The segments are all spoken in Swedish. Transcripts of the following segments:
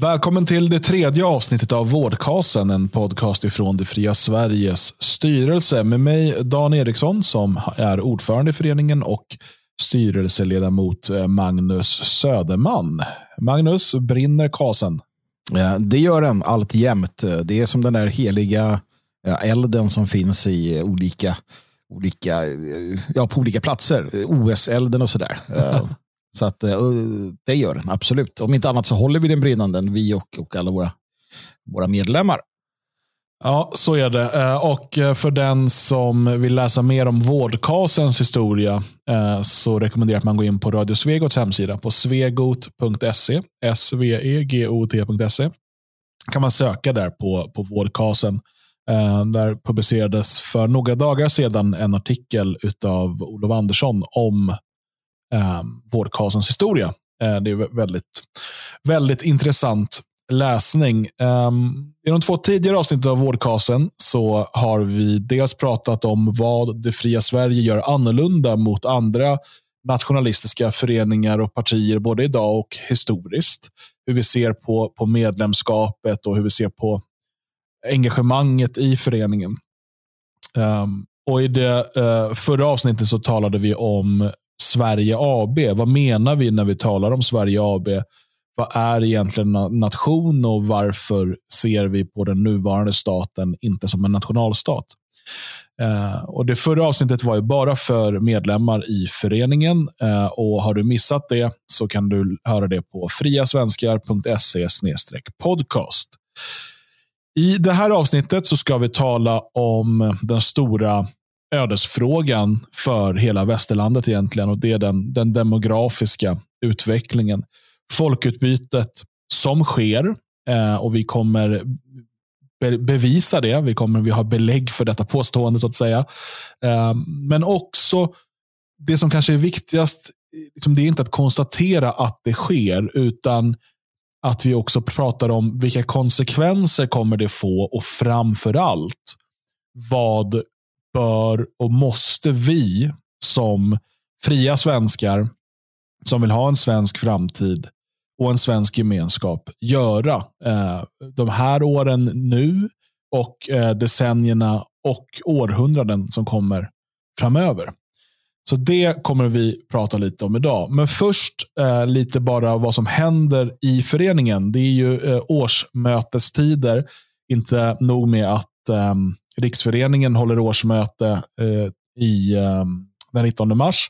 Välkommen till det tredje avsnittet av Vårdkasen, en podcast ifrån Det fria Sveriges styrelse med mig Dan Eriksson som är ordförande i föreningen och styrelseledamot eh, Magnus Söderman. Magnus, brinner kasen? Det gör den allt jämt. Det är som den där heliga elden som finns i olika, olika, ja, på olika platser. OS-elden och sådär. Så att, eh, det gör den absolut. Om inte annat så håller vi den brinnande, vi och, och alla våra, våra medlemmar. Ja, så är det. Eh, och eh, för den som vill läsa mer om vårdkasens historia så rekommenderar jag att man går in på Radio Svegots hemsida på svegot.se. svegot.se. kan man söka där på, på vårdkasen. Där publicerades för några dagar sedan en artikel av Olof Andersson om eh, vårdkasens historia. Eh, det är väldigt, väldigt intressant läsning. Um, I de två tidigare avsnitten av Vårdkasen så har vi dels pratat om vad det fria Sverige gör annorlunda mot andra nationalistiska föreningar och partier både idag och historiskt. Hur vi ser på, på medlemskapet och hur vi ser på engagemanget i föreningen. Um, och I det uh, förra avsnittet så talade vi om Sverige AB. Vad menar vi när vi talar om Sverige AB? Vad är egentligen nation och varför ser vi på den nuvarande staten inte som en nationalstat? Uh, och Det förra avsnittet var ju bara för medlemmar i föreningen. Uh, och Har du missat det så kan du höra det på friasvenskar.se podcast. I det här avsnittet så ska vi tala om den stora ödesfrågan för hela västerlandet egentligen. och Det är den, den demografiska utvecklingen. Folkutbytet som sker eh, och vi kommer be bevisa det. Vi kommer vi har belägg för detta påstående så att säga. Eh, men också det som kanske är viktigast, liksom, det är inte att konstatera att det sker, utan att vi också pratar om vilka konsekvenser kommer det få och framför allt vad bör och måste vi som fria svenskar som vill ha en svensk framtid och en svensk gemenskap göra eh, de här åren nu och eh, decennierna och århundraden som kommer framöver. Så det kommer vi prata lite om idag. Men först eh, lite bara vad som händer i föreningen. Det är ju eh, årsmötestider. Inte nog med att ehm, Riksföreningen håller årsmöte eh, i, eh, den 19 mars.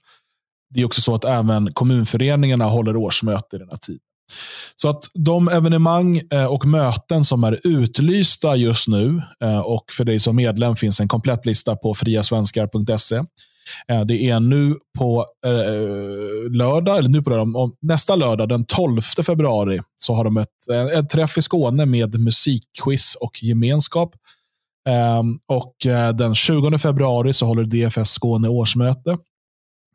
Det är också så att även kommunföreningarna håller årsmöte i den här tiden. Så att de evenemang eh, och möten som är utlysta just nu eh, och för dig som medlem finns en komplett lista på friasvenskar.se. Eh, det är nu på lördag, eller nu på lördag, nästa lördag den 12 februari så har de ett, ett träff i Skåne med musikquiz och gemenskap. Ehm, och eh, den 20 februari så håller DFS Skåne årsmöte.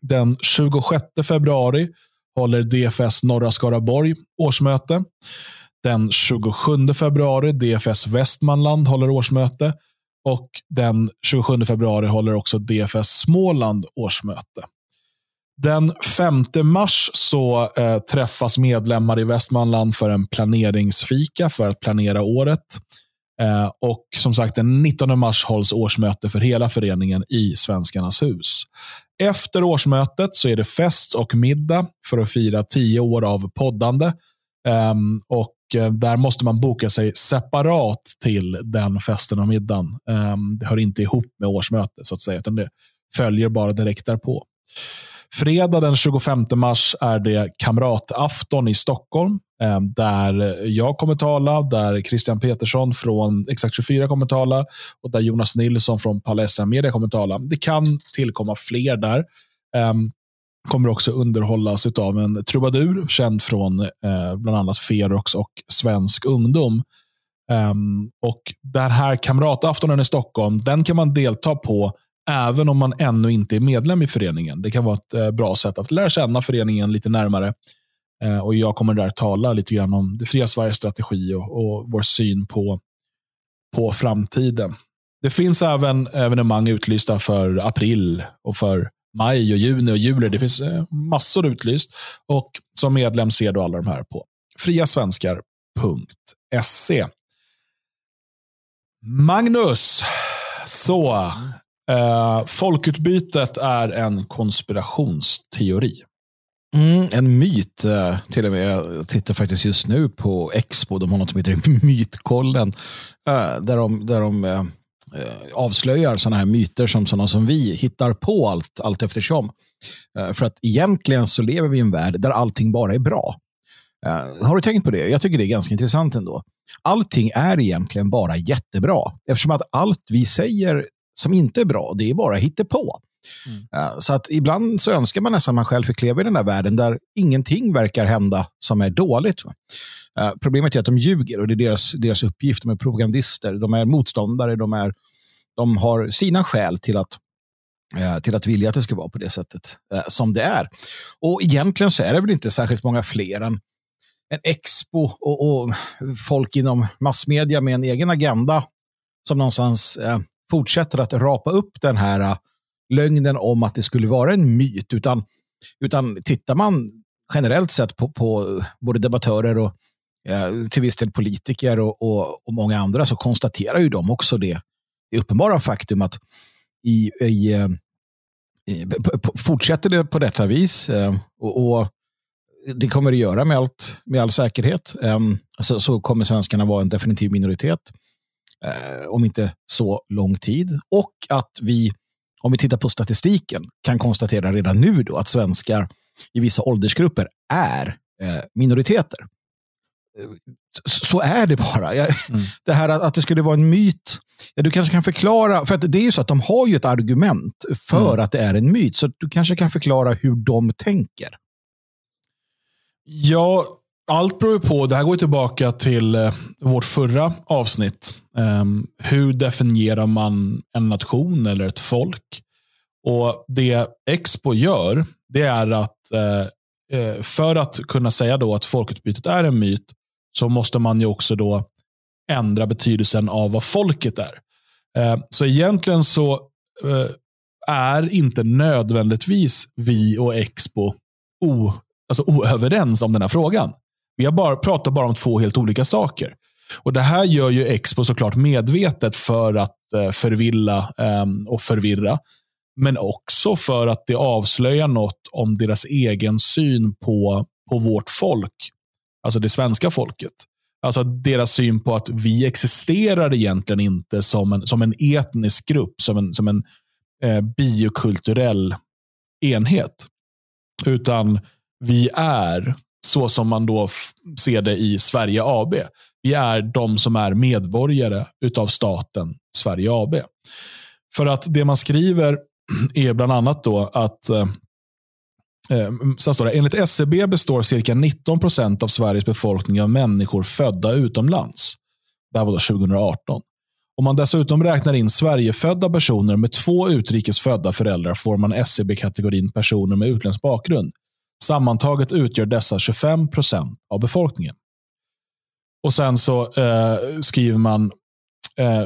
Den 26 februari håller DFS Norra Skaraborg årsmöte. Den 27 februari DFS Västmanland håller årsmöte. Och den 27 februari håller också DFS Småland årsmöte. Den 5 mars så eh, träffas medlemmar i Västmanland för en planeringsfika för att planera året. Eh, och som sagt, den 19 mars hålls årsmöte för hela föreningen i Svenskarnas hus. Efter årsmötet så är det fest och middag för att fira tio år av poddande. Ehm, och eh, Där måste man boka sig separat till den festen och middagen. Ehm, det hör inte ihop med årsmötet, så att säga, utan det följer bara direkt därpå. Fredag den 25 mars är det kamratafton i Stockholm. Ehm, där jag kommer tala, där Christian Petersson från Exakt 24 kommer tala och där Jonas Nilsson från Palestra Media kommer tala. Det kan tillkomma fler där. Ehm, kommer också underhållas av en trubadur känd från eh, bland annat Ferox och Svensk Ungdom. Ehm, och Den här kamrataftonen i Stockholm, den kan man delta på även om man ännu inte är medlem i föreningen. Det kan vara ett eh, bra sätt att lära känna föreningen lite närmare. Eh, och Jag kommer där tala lite grann om det fria Sveriges strategi och, och vår syn på, på framtiden. Det finns även evenemang utlysta för april och för maj, och juni och juli. Det finns eh, massor utlyst. Och Som medlem ser du alla de här på friasvenskar.se. Magnus, så. Eh, folkutbytet är en konspirationsteori. Mm, en myt eh, till och med. Jag tittar faktiskt just nu på Expo. De har något som heter Mytkollen. Eh, där de, där de eh, avslöjar sådana här myter som sådana som vi hittar på allt, allt eftersom. För att egentligen så lever vi i en värld där allting bara är bra. Har du tänkt på det? Jag tycker det är ganska intressant ändå. Allting är egentligen bara jättebra eftersom att allt vi säger som inte är bra, det är bara hittepå. Mm. Eh, så att ibland så önskar man nästan man själv fick leva i den där världen där ingenting verkar hända som är dåligt. Eh, problemet är att de ljuger och det är deras, deras uppgift. De är propagandister, de är motståndare, de, är, de har sina skäl till att eh, till att vilja att det ska vara på det sättet som det är. Och egentligen så är det väl inte särskilt många fler än, en Expo och, och folk inom massmedia med en egen agenda som någonstans eh, fortsätter att rapa upp den här lögnen om att det skulle vara en myt. Utan, utan tittar man generellt sett på, på eh, både debattörer och eh, till viss del politiker och, och, och, många andra så konstaterar ju de också det, det uppenbara faktum att i, i, eh, i fortsätter det på detta vis eh, och, och, det kommer det göra med, allt, med all säkerhet eh, så, så kommer svenskarna vara en definitiv minoritet eh, om inte så lång tid och att vi om vi tittar på statistiken, kan konstatera redan nu då att svenskar i vissa åldersgrupper är eh, minoriteter. Eh, så är det bara. Jag, mm. Det här att, att det skulle vara en myt. Ja, du kanske kan förklara, för det är ju så att de har ju ett argument för mm. att det är en myt. Så du kanske kan förklara hur de tänker. Ja, allt beror på. Det här går tillbaka till eh, vårt förra avsnitt. Ehm, hur definierar man en nation eller ett folk? Och Det Expo gör, det är att eh, eh, för att kunna säga då att folkutbytet är en myt, så måste man ju också då ändra betydelsen av vad folket är. Ehm, så egentligen så är inte nödvändigtvis vi och Expo o, alltså oöverens om den här frågan. Vi har bara, pratar bara om två helt olika saker. Och Det här gör ju Expo såklart medvetet för att eh, förvilla eh, och förvirra. Men också för att det avslöjar något om deras egen syn på, på vårt folk. Alltså det svenska folket. Alltså deras syn på att vi existerar egentligen inte som en, som en etnisk grupp, som en, som en eh, biokulturell enhet. Utan vi är så som man då ser det i Sverige AB. Vi är de som är medborgare utav staten Sverige AB. För att det man skriver är bland annat då att eh, eh Sen står det, enligt SCB består cirka 19 procent av Sveriges befolkning av människor födda utomlands. Det här var då 2018. Om man dessutom räknar in Sverigefödda personer med två utrikesfödda föräldrar får man SCB-kategorin personer med utländsk bakgrund. Sammantaget utgör dessa 25 procent av befolkningen. Och Sen så eh, skriver man eh,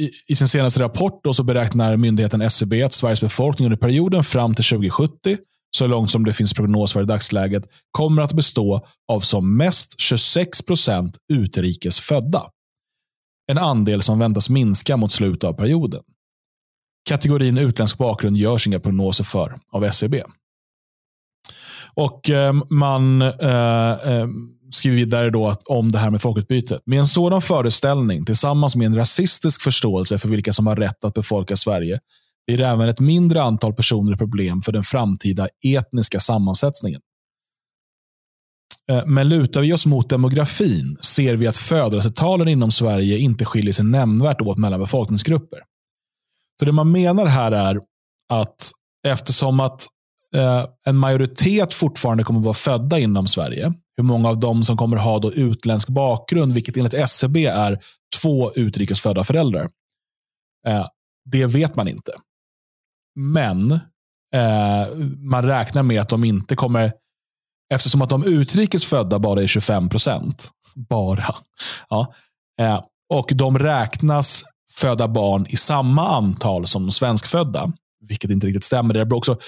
i, i, sin senaste rapport då så beräknar myndigheten SCB att Sveriges befolkning under perioden fram till 2070, så långt som det finns prognos för i dagsläget, kommer att bestå av som mest 26 procent utrikes födda. En andel som väntas minska mot slutet av perioden. Kategorin utländsk bakgrund görs inga prognoser för av SCB. Och eh, man eh, eh, skriver vidare då att, om det här med folkutbytet. Med en sådan föreställning tillsammans med en rasistisk förståelse för vilka som har rätt att befolka Sverige blir det även ett mindre antal personer problem för den framtida etniska sammansättningen. Men lutar vi oss mot demografin ser vi att födelsetalen inom Sverige inte skiljer sig nämnvärt åt mellan befolkningsgrupper. Så Det man menar här är att eftersom att Eh, en majoritet fortfarande kommer att vara födda inom Sverige. Hur många av dem som kommer ha då utländsk bakgrund, vilket enligt SCB är två utrikesfödda föräldrar. Eh, det vet man inte. Men eh, man räknar med att de inte kommer, eftersom att de utrikesfödda bara är 25 procent, bara, ja, och de räknas föda barn i samma antal som de svenskfödda, vilket inte riktigt stämmer. Det är också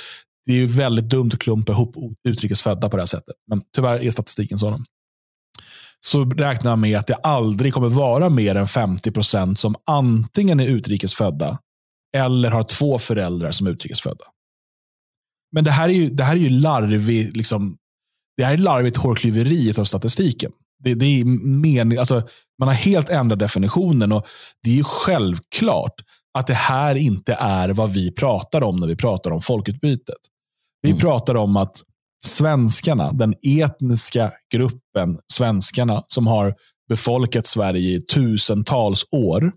det är ju väldigt dumt att klumpa ihop utrikesfödda på det här sättet. Men tyvärr är statistiken sådan. så räknar man med att det aldrig kommer vara mer än 50 procent som antingen är utrikesfödda eller har två föräldrar som är utrikesfödda. Men det här är ju, det här är ju larvig, liksom, det här är larvigt hårklyveri av statistiken. Det, det är mening, alltså, man har helt ändrat definitionen och det är ju självklart att det här inte är vad vi pratar om när vi pratar om folkutbytet. Vi mm. pratar om att svenskarna, den etniska gruppen svenskarna som har befolkat Sverige i tusentals år.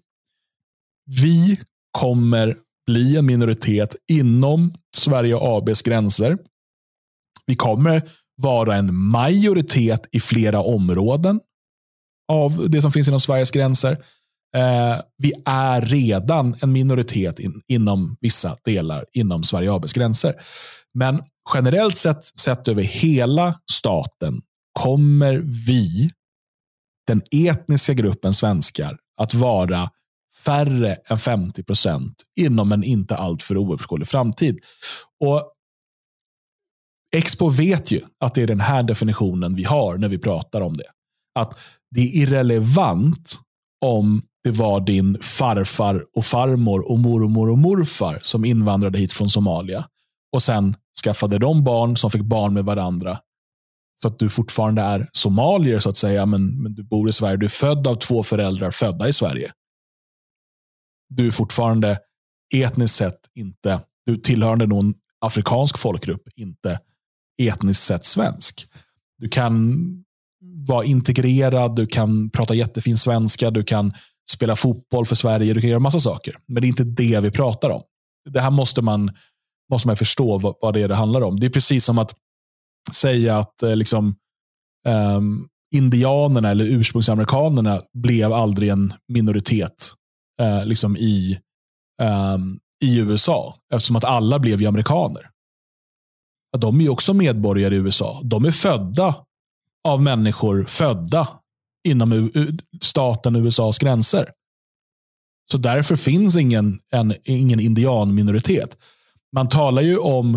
Vi kommer bli en minoritet inom Sverige ABs gränser. Vi kommer vara en majoritet i flera områden av det som finns inom Sveriges gränser. Eh, vi är redan en minoritet in, inom vissa delar inom Sverige ABs gränser. Men generellt sett, sett över hela staten, kommer vi, den etniska gruppen svenskar, att vara färre än 50 procent inom en inte alltför oöverskådlig framtid. Och Expo vet ju att det är den här definitionen vi har när vi pratar om det. Att det är irrelevant om det var din farfar och farmor och mormor och morfar som invandrade hit från Somalia och sen skaffade de barn som fick barn med varandra. Så att du fortfarande är somalier så att säga, men, men du bor i Sverige. Du är född av två föräldrar födda i Sverige. Du är fortfarande etniskt sett inte, du tillhörande någon afrikansk folkgrupp, inte etniskt sett svensk. Du kan vara integrerad, du kan prata jättefin svenska, du kan spela fotboll för Sverige, du kan göra massa saker. Men det är inte det vi pratar om. Det här måste man måste man förstå vad, vad det är det handlar om. Det är precis som att säga att eh, liksom, um, indianerna eller ursprungsamerikanerna blev aldrig en minoritet uh, liksom i, um, i USA. Eftersom att alla blev ju amerikaner. De är ju också medborgare i USA. De är födda av människor födda inom staten USAs gränser. Så därför finns ingen, en, ingen indianminoritet. Man talar ju om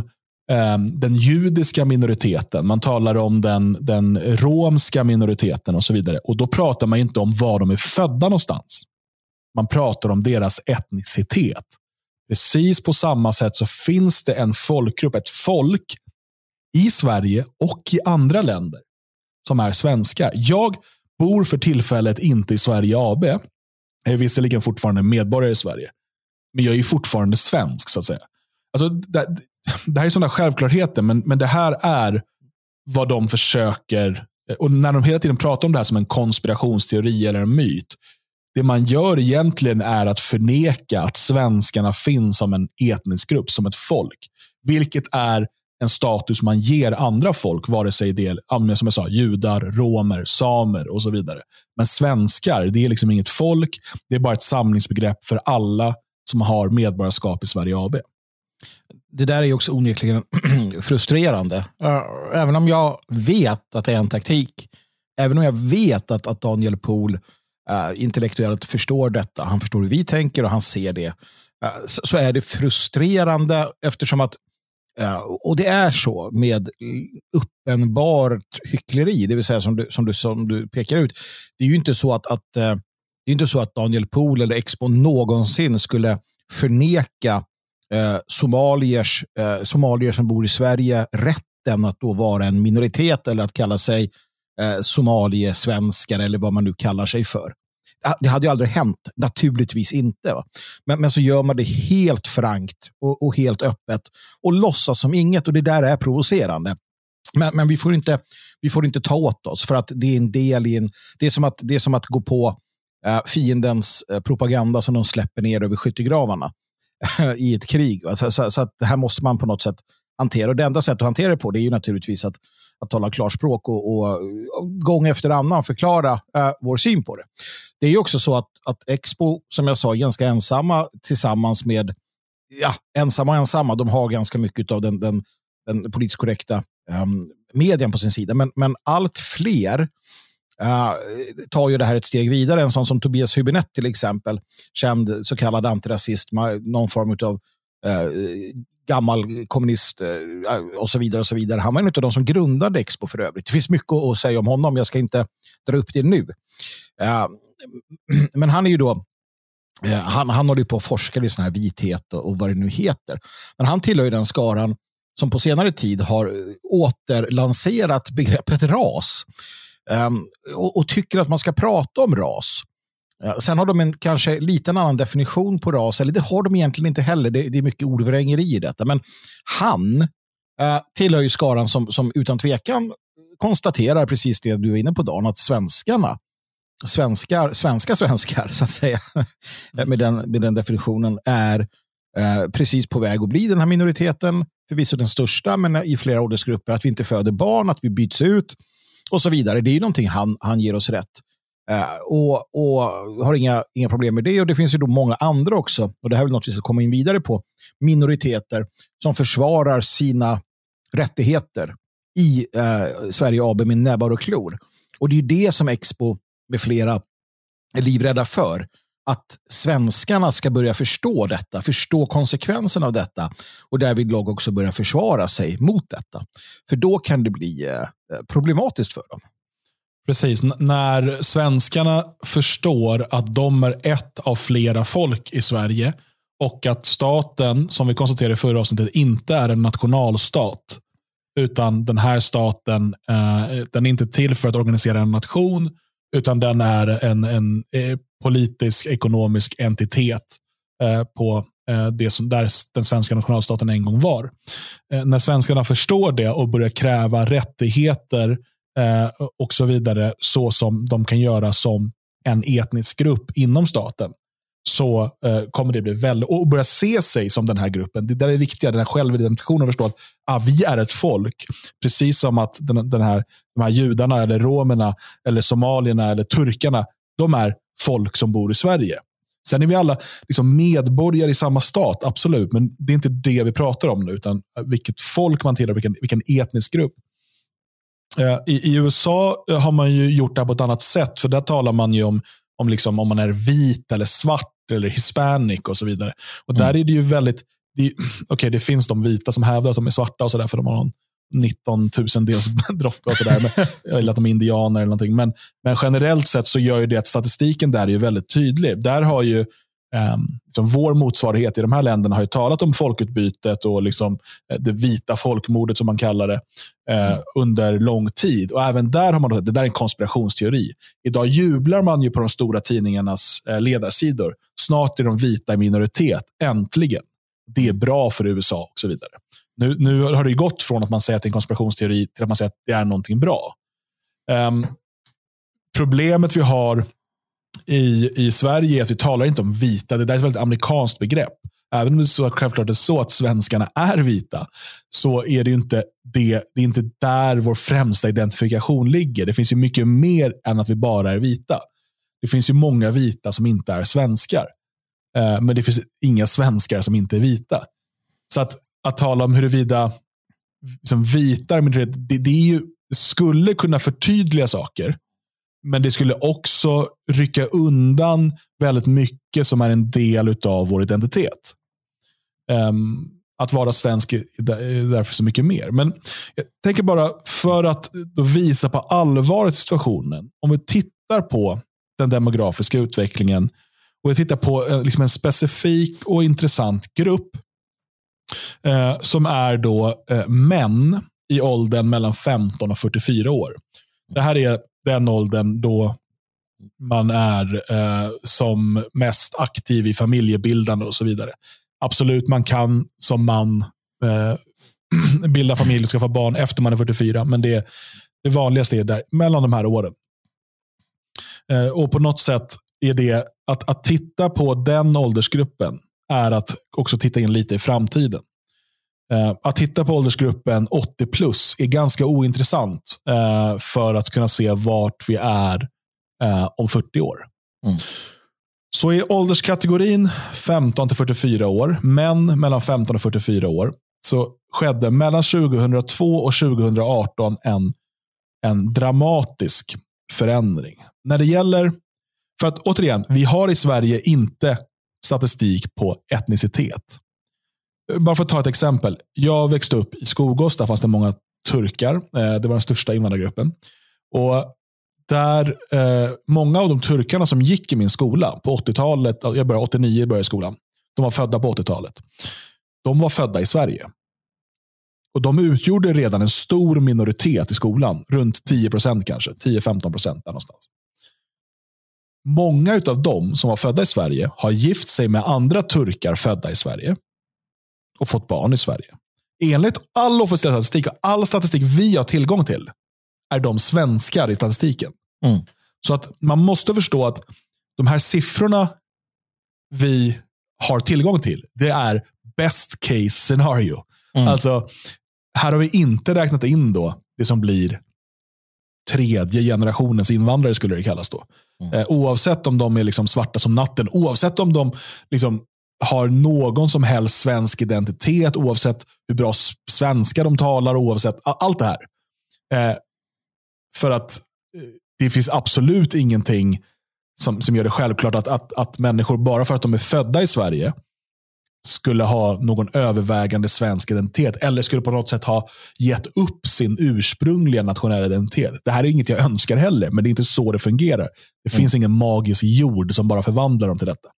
eh, den judiska minoriteten, man talar om den, den romska minoriteten och så vidare. Och Då pratar man inte om var de är födda någonstans. Man pratar om deras etnicitet. Precis på samma sätt så finns det en folkgrupp, ett folk i Sverige och i andra länder som är svenskar. Jag bor för tillfället inte i Sverige AB. Jag är visserligen fortfarande medborgare i Sverige. Men jag är fortfarande svensk så att säga. Alltså, det, det här är sådana självklarheter, men, men det här är vad de försöker, och när de hela tiden pratar om det här som en konspirationsteori eller en myt, det man gör egentligen är att förneka att svenskarna finns som en etnisk grupp, som ett folk. Vilket är en status man ger andra folk, vare sig det är som jag sa, judar, romer, samer och så vidare. Men svenskar, det är liksom inget folk. Det är bara ett samlingsbegrepp för alla som har medborgarskap i Sverige AB det där är också onekligen frustrerande. Även om jag vet att det är en taktik, även om jag vet att, att Daniel Pohl uh, intellektuellt förstår detta, han förstår hur vi tänker och han ser det, uh, så, så, är det frustrerande eftersom att Eh, och det är så med uppenbart hyckleri, det vill säga som du, som du, som du pekar ut. Det är ju inte så att, att, eh, det är inte så att Daniel Pohl eller Expo någonsin skulle förneka eh, somaliers, eh, somalier som bor i Sverige rätten att då vara en minoritet eller att kalla sig eh, somaliesvenskar eller vad man nu kallar sig för. Det hade ju aldrig hänt, naturligtvis inte. Men, men så gör man det helt frankt och, och, helt öppet och låtsas som inget och det där är provocerande. Men, men vi, får inte, vi får inte ta åt oss för att det är en del i en... Det är som att, det är som att gå på eh, fiendens eh, propaganda som de släpper ner över skyttegravarna. Eh, i ett krig. Så, så, så, att det här måste man på något sätt hantera. Och det enda sättet att hantera det på det är ju naturligtvis att, att tala klarspråk och, och, gång efter annan förklara eh, vår syn på det. Det är ju också så att, att Expo, som jag sa, är ganska ensamma tillsammans med ja, ensamma och ensamma. De har ganska mycket av den, den, den politiskt korrekta eh, medien på sin sida. Men, men allt fler uh, tar ju det här ett steg vidare. En sån som Tobias Hübinette till exempel, känd så kallad antirasist, någon form av eh, gammal kommunist eh, eh, och så vidare. och så vidare. Han var en av de som grundade Expo för övrigt. Det finns mycket att säga om honom, jag ska inte dra upp det nu. Eh, men han är ju då eh, han, han håller på att forska i sån här vithet och, och vad det nu heter. Men han tillhör ju den skaran som på senare tid har eh, återlanserat begreppet ras. Um, och, och, tycker att man ska prata om ras. Sen har de en kanske lite annan definition på ras, eller det har de egentligen inte heller. Det, det är mycket ordvrängeri i detta. Men han uh, tillhör ju skaran som, som utan tvekan konstaterar precis det du är inne på, Dan, att svenskarna svenskar, svenska svenskar, så att säga, med, den, med den definitionen, är eh, precis på väg att bli den här minoriteten. Förvisso den största, men i flera åldersgrupper. Att vi inte föder barn, att vi byts ut och så vidare. Det är ju någonting han, han ger oss rätt. Eh, och, och har inga, inga problem med det. Och det finns ju då många andra också, och det här är något vi ska komma in vidare på, minoriteter som försvarar sina rättigheter i eh, Sverige AB med näbbar och klor. Och det är ju det som Expo med flera är livrädda för. Att svenskarna ska börja förstå detta, förstå konsekvenserna av detta och därvidlag också börja försvara sig mot detta. För då kan det bli eh, problematiskt för dem. Precis, när svenskarna förstår att de är ett av flera folk i Sverige och att staten, som vi konstaterade i förra avsnittet, inte är en nationalstat. Utan den här staten eh, den är inte till för att organisera en nation, utan den är en, en eh, politisk, ekonomisk entitet eh, på eh, det som, där den svenska nationalstaten en gång var. Eh, när svenskarna förstår det och börjar kräva rättigheter eh, och så vidare, så som de kan göra som en etnisk grupp inom staten, så eh, kommer det bli väldigt, och börja se sig som den här gruppen. Det där är viktiga, den här självidentifikationen, att förstå att ah, vi är ett folk. Precis som att den, den här, de här judarna, eller romerna, eller somalierna eller turkarna, de är folk som bor i Sverige. Sen är vi alla liksom medborgare i samma stat, absolut, men det är inte det vi pratar om nu, utan eh, vilket folk man tillhör, vilken, vilken etnisk grupp. Eh, I, I, USA har man ju gjort det här på ett annat sätt, för där talar man ju om, om, liksom, om man är vit eller svart eller hispanic och så vidare. Och mm. där är det ju väldigt, det, okay, det finns de vita som hävdar att de är svarta och sådär, för de har någon 19 000 dels droppe och sådär. eller att de är indianer eller någonting. Men, men generellt sett så gör ju det att statistiken där är väldigt tydlig. Där har ju liksom vår motsvarighet i de här länderna har ju talat om folkutbytet och liksom, eh, det vita folkmordet som man kallar det uh, mm. under lång tid. Och även där har man det där är en konspirationsteori. Idag jublar man ju på de stora tidningarnas uh, ledarsidor. Snart är de vita i minoritet. Äntligen. Det är bra för USA och så vidare. Nu, nu har det gått från att man säger att det är en konspirationsteori till att man säger att det är någonting bra. Um, problemet vi har i, i Sverige är att vi talar inte om vita. Det där är ett väldigt amerikanskt begrepp. Även om det så självklart är så att svenskarna är vita, så är det inte det, det är inte där vår främsta identifikation ligger. Det finns ju mycket mer än att vi bara är vita. Det finns ju många vita som inte är svenskar. Eh, men det finns inga svenskar som inte är vita. Så att, att tala om huruvida liksom, vita det, det, är ju, skulle kunna förtydliga saker. Men det skulle också rycka undan väldigt mycket som är en del av vår identitet. Um, att vara svensk är därför så mycket mer. Men jag tänker bara för att visa på allvaret i situationen. Om vi tittar på den demografiska utvecklingen och vi tittar på eh, liksom en specifik och intressant grupp eh, som är då eh, män i åldern mellan 15 och 44 år. Det här är den åldern då man är eh, som mest aktiv i familjebildande och så vidare. Absolut, man kan som man eh, bilda familj och skaffa barn efter man är 44, men det, det vanligaste är där, mellan de här åren. Eh, och på något sätt är det att, att titta på den åldersgruppen är att också titta in lite i framtiden. Uh, att titta på åldersgruppen 80 plus är ganska ointressant uh, för att kunna se vart vi är uh, om 40 år. Mm. Så i ålderskategorin 15 till 44 år, män mellan 15 och 44 år, så skedde mellan 2002 och 2018 en, en dramatisk förändring. När det gäller, för att återigen, vi har i Sverige inte statistik på etnicitet bara för att ta ett exempel. Jag växte upp i Skogås, där fanns det många turkar. Eh, det var den största invandrargruppen. Och där eh, Många av de turkarna som gick i min skola på 80-talet, jag började 89 började skolan, de var födda på 80-talet. De var födda i Sverige. Och De utgjorde redan en stor minoritet i skolan. Runt 10 procent kanske. 10-15 procent någonstans. Många av dem som var födda i Sverige har gift sig med andra turkar födda i Sverige. Och fått barn i Sverige. Enligt all officiell statistik och all statistik vi har tillgång till är de svenskar i statistiken. Mm. Så att man måste förstå att de här siffrorna vi har tillgång till, det är best case scenario. Mm. Alltså, här har vi inte räknat in då det som blir tredje generationens invandrare, skulle det kallas då. Mm. Eh, oavsett om de är liksom svarta som natten, oavsett om de liksom har någon som helst svensk identitet, oavsett hur bra svenska de talar, oavsett allt det här. Eh, för att eh, det finns absolut ingenting som, som gör det självklart att, att, att människor, bara för att de är födda i Sverige, skulle ha någon övervägande svensk identitet eller skulle på något sätt ha gett upp sin ursprungliga nationella identitet. Det här är inget jag önskar heller, men det är inte så det fungerar. Det finns ingen magisk jord som bara förvandlar dem till detta.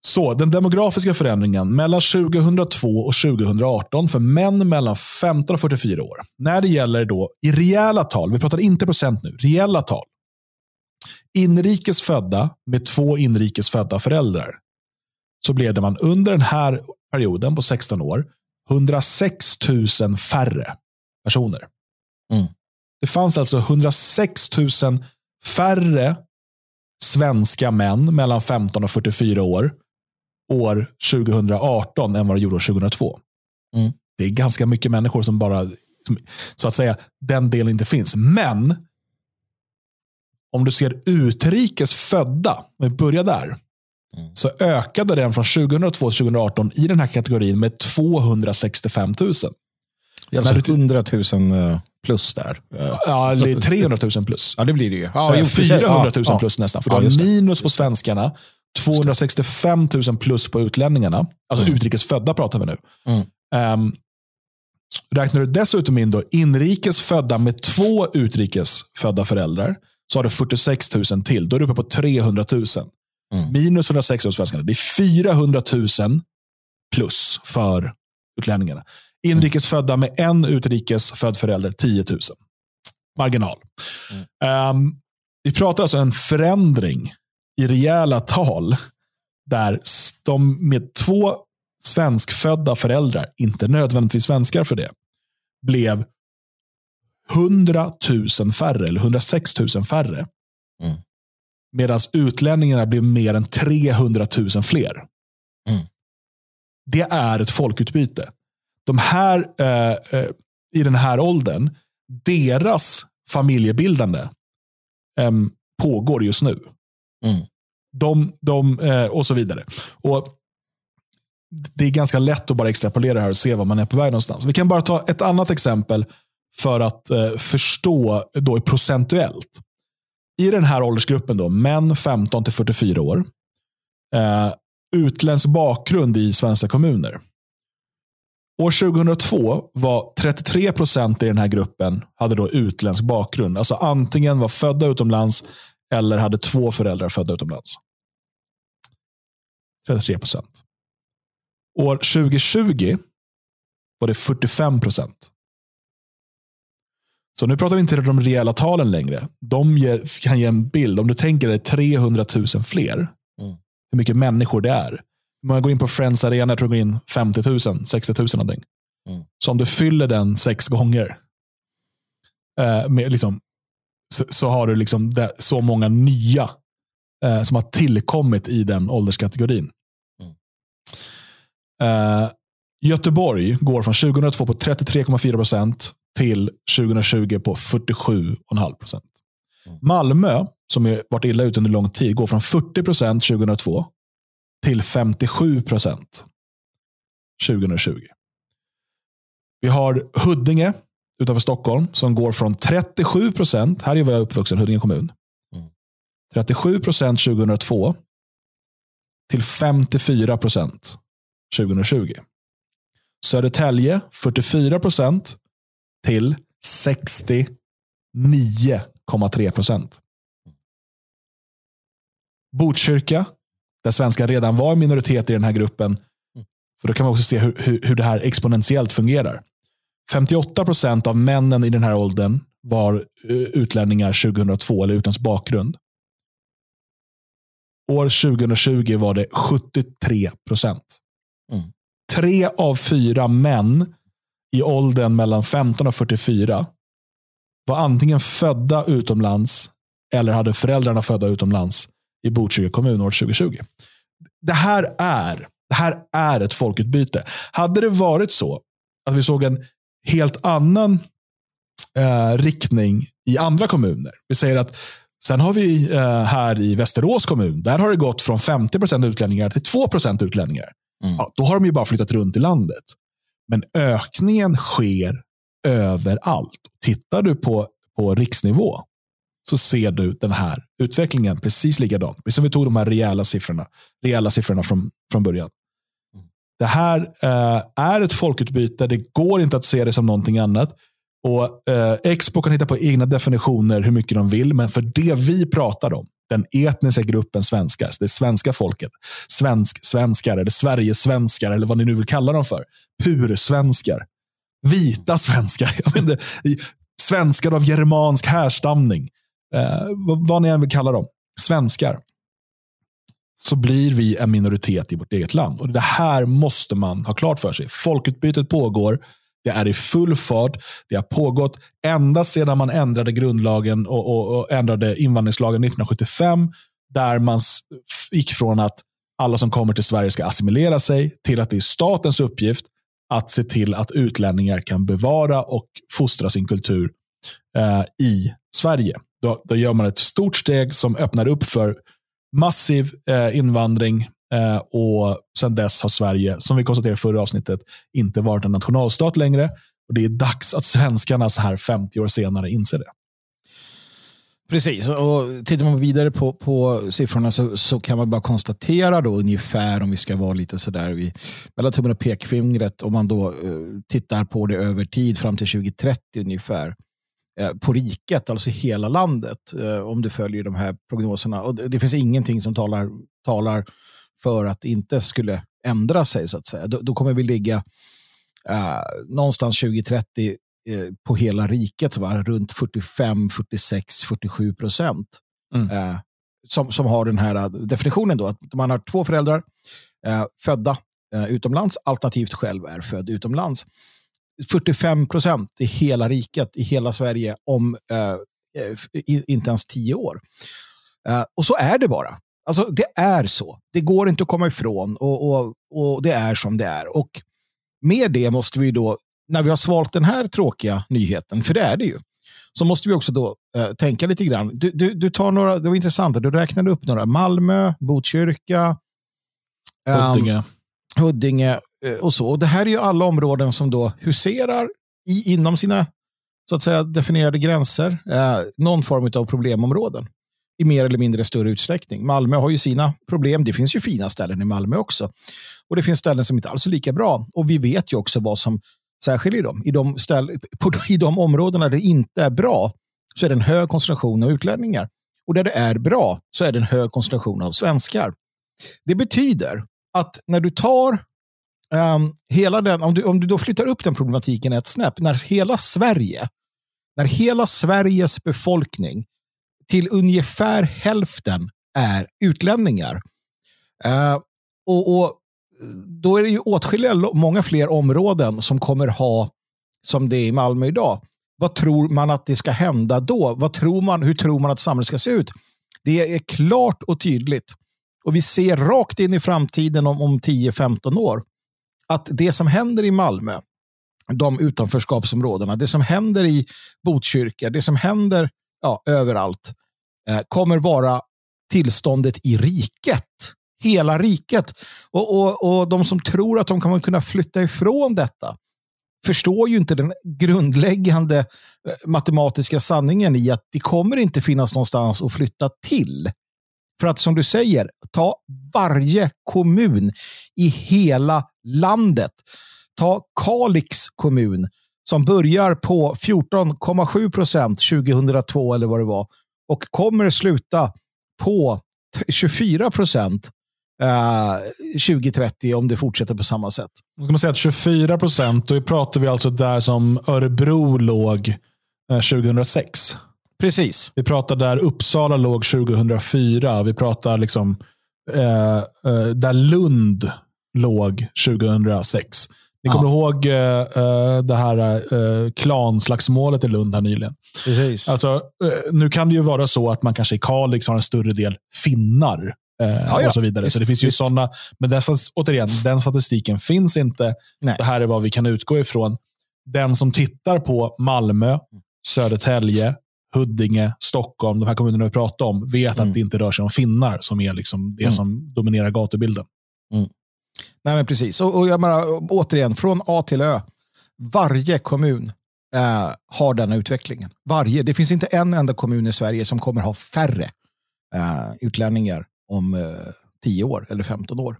Så den demografiska förändringen mellan 2002 och 2018 för män mellan 15 och 44 år. När det gäller då i reella tal, vi pratar inte procent nu, reella tal. Inrikes födda med två inrikes födda föräldrar. Så blev det man under den här perioden på 16 år 106 000 färre personer. Mm. Det fanns alltså 106 000 färre svenska män mellan 15 och 44 år år 2018 än vad det gjorde år 2002. Mm. Det är ganska mycket människor som bara, som, så att säga, den delen inte finns. Men om du ser utrikes födda, om vi börjar där, Mm. så ökade den från 2002 till 2018 i den här kategorin med 265 000. Det är alltså När du- 100 000 eh, plus där. Eh, Ja, det är 300 000 plus. Ja, det blir det ju. Ja, Eh, jo, precis. 400 000 Ja, plus nästan. För du har minus på svenskarna, 265 000 plus på utlänningarna. Alltså Mm. utrikes födda pratar vi nu. Mm. Ehm, räknar du dessutom in då inrikes födda med två utrikes födda föräldrar så har du 46 000 till. Då är du uppe på 300 000. Mm. Minus 106 000 svenskarna. Det är 400 000 plus för utlänningarna. Inrikes födda med en utrikes född förälder, 10 000. Marginal. Mm. Ehm, vi pratar alltså en förändring i rejäla tal där de med två svenskfödda föräldrar, inte nödvändigtvis svenskar för det, blev 100 000 färre, eller 106 000 färre. Mm. Medan utlänningarna blev mer än 300 000 fler. Mm. Det är ett folkutbyte. De här, eh, eh, i den här åldern, deras familjebildande em, pågår just nu. Mm. De, de, eh, och så vidare. Och det är ganska lätt att bara extrapolera här och se var man är på väg någonstans. Vi kan bara ta ett annat exempel för att eh, förstå då procentuellt. I den här åldersgruppen, då, män 15 till 44 år, eh, utländsk bakgrund i svenska kommuner. År 2002 var 33 procent i den här gruppen hade då utländsk bakgrund. Alltså antingen var födda utomlands eller hade två föräldrar födda utomlands. 33 procent. År 2020 var det 45 procent. Så nu pratar vi inte om de rejäla talen längre. De ger, kan ge en bild. Om du tänker dig 300 000 fler. Mm. Hur mycket människor det är. Om man går in på Friends Arena, jag tror det går in 50 000, 60 000 någonting. Mm. Så om du fyller den sex gånger. Eh, med liksom, så, så har du liksom det, så många nya eh, som har tillkommit i den ålderskategorin. Mm. Eh, Göteborg går från 2002 på 33,4 procent till 2020 på 47,5 procent. Mm. Malmö, som har varit illa ute under lång tid, går från 40 procent 2002 till 57 procent 2020. Vi har Huddinge utanför Stockholm som går från 37 procent, här är jag uppvuxen, Huddinge kommun, Mm. 37 procent 2002 till 54 procent 2020. Södertälje 44 procent till 69,3 procent. Botkyrka, där svenskar redan var en minoritet i den här gruppen, för då kan man också se hur, hur, hur det här exponentiellt fungerar. 58 procent av männen i den här åldern var eh, utlänningar 2002 eller utländsk bakgrund. År 2020 var det 73 procent. Mm. Tre av fyra män i åldern mellan 15 och 44 var antingen födda utomlands eller hade föräldrarna födda utomlands i Botkyrka kommun år 2020. Det här är, det här är ett folkutbyte. Hade det varit så att vi såg en helt annan eh, riktning i andra kommuner. Vi säger att sen har vi eh, här i Västerås kommun, där har det gått från 50% utlänningar till 2 utlänningar. Mm. Ja, då har de ju bara flyttat runt i landet. Men ökningen sker överallt. Tittar du på, på riksnivå så ser du den här utvecklingen precis likadant. Som vi tog de här rejäla siffrorna, rejäla siffrorna från, från början. Det här eh, är ett folkutbyte. Det går inte att se det som någonting annat. Och eh, Expo kan hitta på egna definitioner hur mycket de vill, men för det vi pratar om, den etniska gruppen svenskar, det svenska folket, svensk svenskar eller Sverigesvenskar eller vad ni nu vill kalla dem för, pursvenskar, vita svenskar, jag menar, svenskar av germansk härstamning, eh, vad ni än vill kalla dem, svenskar så blir vi en minoritet i vårt eget land. Och Det här måste man ha klart för sig. Folkutbytet pågår. Det är i full fart. Det har pågått ända sedan man ändrade grundlagen och, och, och ändrade invandringslagen 1975. Där man gick från att alla som kommer till Sverige ska assimilera sig till att det är statens uppgift att se till att utlänningar kan bevara och fostra sin kultur eh, i Sverige. Då, då gör man ett stort steg som öppnar upp för massiv eh, invandring eh, och sedan dess har Sverige, som vi konstaterade i förra avsnittet, inte varit en nationalstat längre. Och Det är dags att svenskarna så här 50 år senare inser det. Precis, och tittar man vidare på, på siffrorna så, så kan man bara konstatera då ungefär om vi ska vara lite sådär vi, mellan tummen och pekfingret om man då uh, tittar på det över tid fram till 2030 ungefär på riket, alltså hela landet, eh, om du följer de här prognoserna. Och det, finns ingenting som talar, talar för att det inte skulle ändra sig, så att säga. Då, då kommer vi ligga uh, någonstans 2030 uh, på hela riket, va? runt 45, 46, 47 procent. Mm. Uh, som, som har den här definitionen då, att man har två föräldrar födda utomlands, alternativt själv är född utomlands. 45 procent i hela riket, i hela Sverige, om eh, inte ens tio år. Eh, och så är det bara. Alltså, det är så. Det går inte att komma ifrån och, och, och det är som det är. Och med det måste vi då, när vi har svalt den här tråkiga nyheten, för det är det ju, så måste vi också då eh, tänka lite grann. Du, du, du, tar några, det var intressant, du räknade upp några. Malmö, Botkyrka, Huddinge. Um, Huddinge Eh, och så. Och det här är ju alla områden som då huserar i, inom sina så att säga definierade gränser, eh, någon form av problemområden i mer eller mindre större utsträckning. Malmö har ju sina problem. Det finns ju fina ställen i Malmö också. Och det finns ställen som inte alls är lika bra. Och vi vet ju också vad som särskiljer dem. I de, ställ, på, I de områdena där det inte är bra så är det en hög koncentration av utlänningar. Och där det är bra så är det en hög koncentration av svenskar. Det betyder att när du tar Um, hela den, om, du, om du då flyttar upp den problematiken ett snäpp, när hela Sverige, när hela Sveriges befolkning till ungefär hälften är utlänningar. Uh, och, och, Då är det ju åtskilliga, många fler områden som kommer ha, som det är i Malmö idag. Vad tror man att det ska hända då? Vad tror man, hur tror man att samhället ska se ut? Det är klart och tydligt. Och vi ser rakt in i framtiden om, om 10-15 år att det som händer i Malmö, de utanförskapsområdena, det som händer i Botkyrka, det som händer ja, överallt, eh, kommer vara tillståndet i riket. Hela riket. Och, och, och de som tror att de kommer kunna flytta ifrån detta förstår ju inte den grundläggande eh, matematiska sanningen i att det kommer inte finnas någonstans att flytta till. För att som du säger, ta varje kommun i hela landet. Ta Kalix kommun som börjar på 14,7 procent 2002 eller vad det var och kommer sluta på 24 procent eh, 2030 om det fortsätter på samma sätt. Ska man säga att 24 procent, då pratar vi alltså där som Örebro låg eh, 2006. Precis. Vi pratar där Uppsala låg 2004. Vi pratar liksom eh, eh, där Lund låg 2006. Ni kommer ja. ihåg eh, eh, det här eh, klanslagsmålet i Lund här nyligen. Precis. Alltså, eh, nu kan det ju vara så att man kanske i Kalix har en större del finnar. Ja, ja. och så vidare. Visst, så det finns ju sådana, men den, återigen, den statistiken finns inte. Nej. Det här är vad vi kan utgå ifrån. Den som tittar på Malmö, Södertälje, Huddinge, Stockholm, de här kommunerna vi pratar om, vet mm. att det inte rör sig om finnar som är liksom det mm. som dominerar gatubilden. Mm. Nej, men precis. Och, och jag menar, återigen, från A till Ö. Varje kommun eh, har denna utvecklingen. Varje. Det finns inte en enda kommun i Sverige som kommer ha färre eh, utlänningar om eh, 10 år eller 15 år.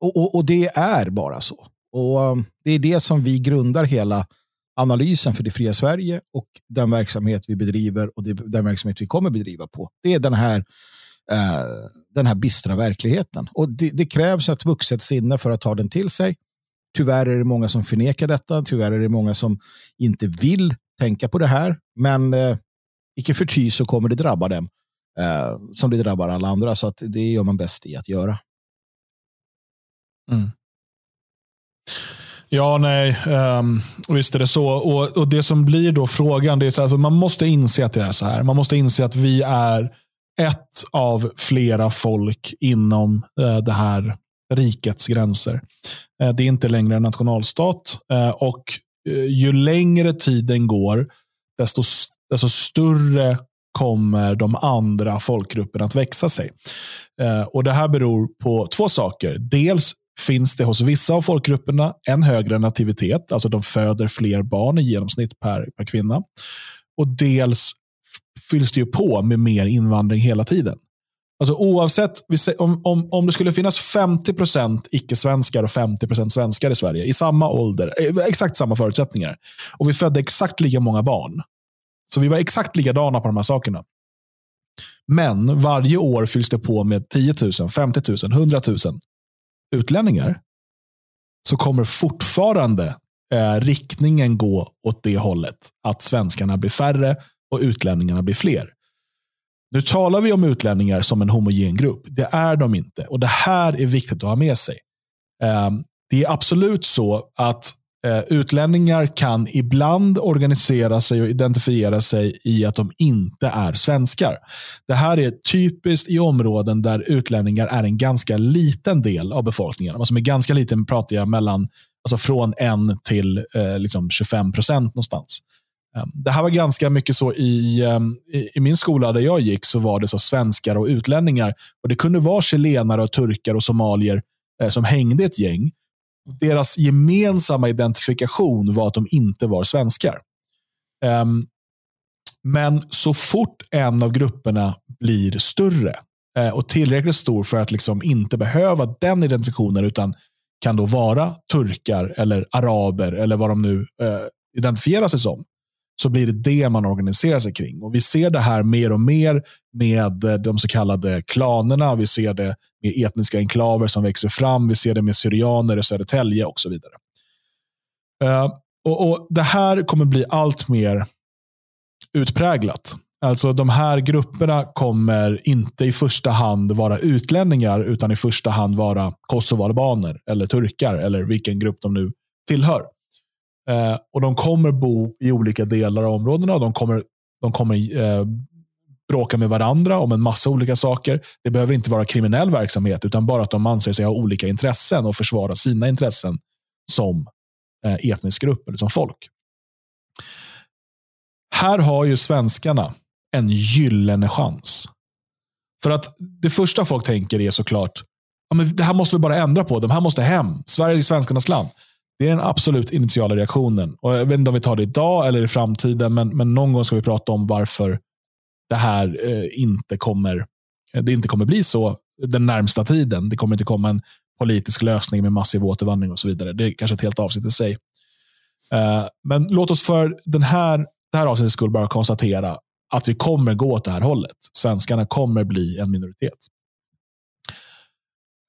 Och, och, och det är bara så. Och um, Det är det som vi grundar hela analysen för det fria Sverige och den verksamhet vi bedriver och den verksamhet vi kommer bedriva på. Det är den här, eh, den här bistra verkligheten. Och det, det, krävs ett vuxet sinne för att ta den till sig. Tyvärr är det många som förnekar detta. Tyvärr är det många som inte vill tänka på det här. Men eh, icke förty så kommer det drabba dem eh, som det drabbar alla andra. Så att det gör man bäst i att göra. Mm. Ja, nej, um, visst är det så. Och, och Det som blir då frågan, det är så här, alltså, man måste inse att det är så här. Man måste inse att vi är ett av flera folk inom uh, det här rikets gränser. Uh, det är inte längre en nationalstat. Uh, och ju längre tiden går, desto, desto större kommer de andra folkgrupperna att växa sig. och Det här beror på två saker. Dels finns det hos vissa av folkgrupperna en högre nativitet, alltså de föder fler barn i genomsnitt per, per kvinna. Och dels fylls det ju på med mer invandring hela tiden. Alltså oavsett, om, om, om det skulle finnas 50% icke-svenskar och 50% svenskar i Sverige i samma ålder, eh, exakt samma förutsättningar, och vi födde exakt lika många barn, så vi var exakt likadana på de här sakerna. Men varje år fylls det på med 10 000, 50 000, 100 000 utlänningar så kommer fortfarande eh, riktningen gå åt det hållet. Att svenskarna blir färre och utlänningarna blir fler. Nu talar vi om utlänningar som en homogen grupp. Det är de inte. Och Det här är viktigt att ha med sig. Eh, det är absolut så att Eh, utlänningar kan ibland organisera sig och identifiera sig i att de inte är svenskar. Det här är typiskt i områden där utlänningar är en ganska liten del av befolkningen. Alltså med ganska liten pratar jag mellan, alltså från 1 till eh, liksom 25 procent någonstans. Eh, det här var ganska mycket så ehm, i, i, min skola där jag gick så var det så svenskar och utlänningar. Och Det kunde vara chilenare, och turkar och somalier eh, som hängde ett gäng deras gemensamma identifikation var att de inte var svenskar. Um, men så fort en av grupperna blir större uh, och tillräckligt stor för att liksom inte behöva den identifikationen, utan kan då vara turkar eller araber eller vad de nu uh, identifierar sig som, så blir det det man organiserar sig kring. Och Vi ser det här mer och mer med eh, de så kallade klanerna. Vi ser det med etniska enklaver som växer fram. Vi ser det med syrianer i Södertälje och så vidare. Eh, och, och, Det här kommer bli allt mer utpräglat. Alltså De här grupperna kommer inte i första hand vara utlänningar, utan i första hand vara kosovoalbaner eller turkar eller vilken grupp de nu tillhör. Eh, och De kommer bo i olika delar av områdena. De kommer, de kommer eh, bråka med varandra om en massa olika saker. Det behöver inte vara kriminell verksamhet, utan bara att de anser sig ha olika intressen och försvara sina intressen som eh, etnisk grupp eller som folk. Här har ju svenskarna en gyllene chans. För att det första folk tänker är såklart, ja, men det här måste vi bara ändra på. De här måste hem. Sverige är svenskarnas land. Det är den absolut initiala reaktionen. Och jag vet inte om vi tar det idag eller i framtiden, men, men någon gång ska vi prata om varför det här eh, inte kommer eh, det inte kommer bli så den närmsta tiden. Det kommer inte komma en politisk lösning med massiv återvandring och så vidare. Det är kanske ett helt avsnitt i sig. Eh, men låt oss för den här, det här avsnittets skull bara konstatera att vi kommer gå åt det här hållet. Svenskarna kommer bli en minoritet.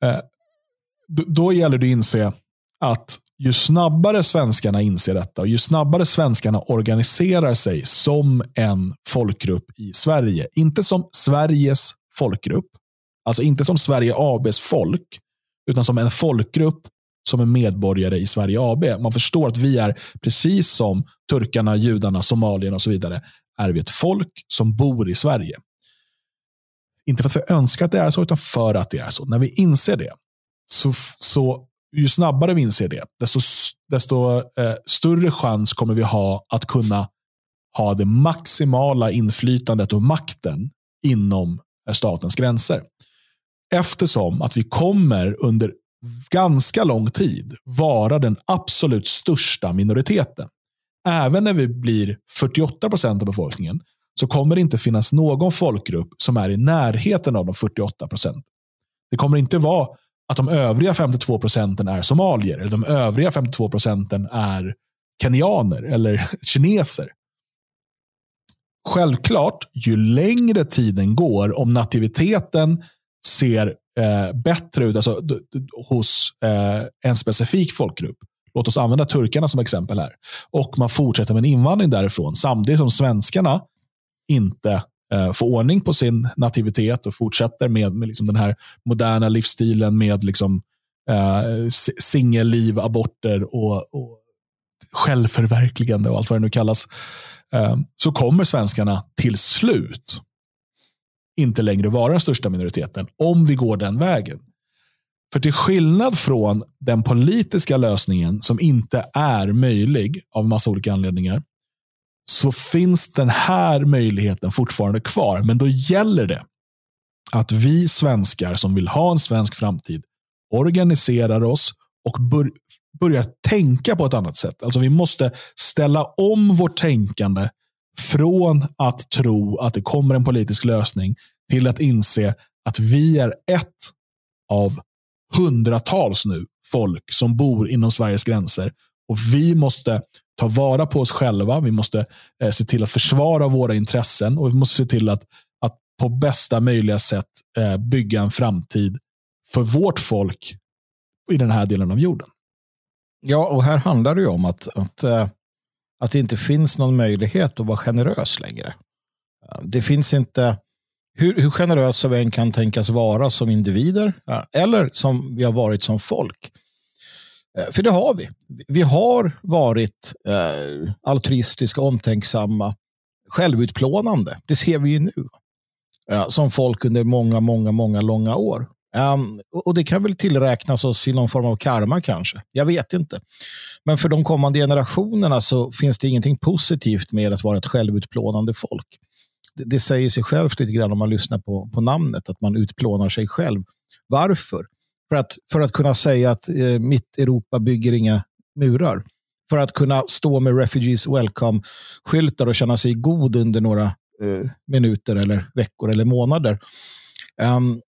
Eh, då gäller det att inse att ju snabbare svenskarna inser detta och ju snabbare svenskarna organiserar sig som en folkgrupp i Sverige, inte som Sveriges folkgrupp, alltså inte som Sverige ABs folk, utan som en folkgrupp som är medborgare i Sverige AB. Man förstår att vi är, precis som turkarna, judarna, somalierna och så vidare, är vi ett folk som bor i Sverige. Inte för att vi önskar att det är så, utan för att det är så. När vi inser det, så, så ju snabbare vi inser det, desto, desto eh, större chans kommer vi ha att kunna ha det maximala inflytandet och makten inom eh, statens gränser. Eftersom att vi kommer under ganska lång tid vara den absolut största minoriteten. Även när vi blir 48 procent av befolkningen så kommer det inte finnas någon folkgrupp som är i närheten av de 48 procenten. Det kommer inte vara att de övriga 52 procenten är somalier eller de övriga 52 procenten är kenyaner eller kineser. Självklart, ju längre tiden går, om nativiteten ser eh, bättre ut alltså, hos eh, en specifik folkgrupp. Låt oss använda turkarna som exempel här. Och man fortsätter med en invandring därifrån samtidigt som svenskarna inte Eh, få ordning på sin nativitet och fortsätter med, med liksom den här moderna livsstilen med liksom, eh, singelliv, aborter och, och självförverkligande och allt vad det nu kallas. Eh, så kommer svenskarna till slut inte längre vara den största minoriteten om vi går den vägen. För till skillnad från den politiska lösningen som inte är möjlig av massa olika anledningar så finns den här möjligheten fortfarande kvar. Men då gäller det att vi svenskar som vill ha en svensk framtid organiserar oss och bör, börjar tänka på ett annat sätt. Alltså vi måste ställa om vårt tänkande från att tro att det kommer en politisk lösning till att inse att vi är ett av hundratals nu folk som bor inom Sveriges gränser. Och Vi måste ta vara på oss själva. Vi måste eh, se till att försvara våra intressen och vi måste se till att, att på bästa möjliga sätt eh, bygga en framtid för vårt folk i den här delen av jorden. Ja, och här handlar det ju om att, att, eh, att det inte finns någon möjlighet att vara generös längre. Det finns inte hur, hur generösa vi än kan tänkas vara som individer eh, eller som vi har varit som folk. Eh, för det har vi. Vi har varit eh, altruistiska, omtänksamma, självutplånande. Det ser vi ju nu. Eh, som folk under många, många, många långa år. Um, och det kan väl tillräknas oss i någon form av karma kanske. Jag vet inte. Men för de kommande generationerna så finns det ingenting positivt med att vara ett självutplånande folk det, det säger sig självt lite grann om man lyssnar på, på namnet, att man utplånar sig själv. Varför? För att, för att kunna säga att eh, mitt Europa bygger inga murar. För att kunna stå med Refugees Welcome-skyltar och känna sig god under några eh, minuter eller veckor eller månader. Um,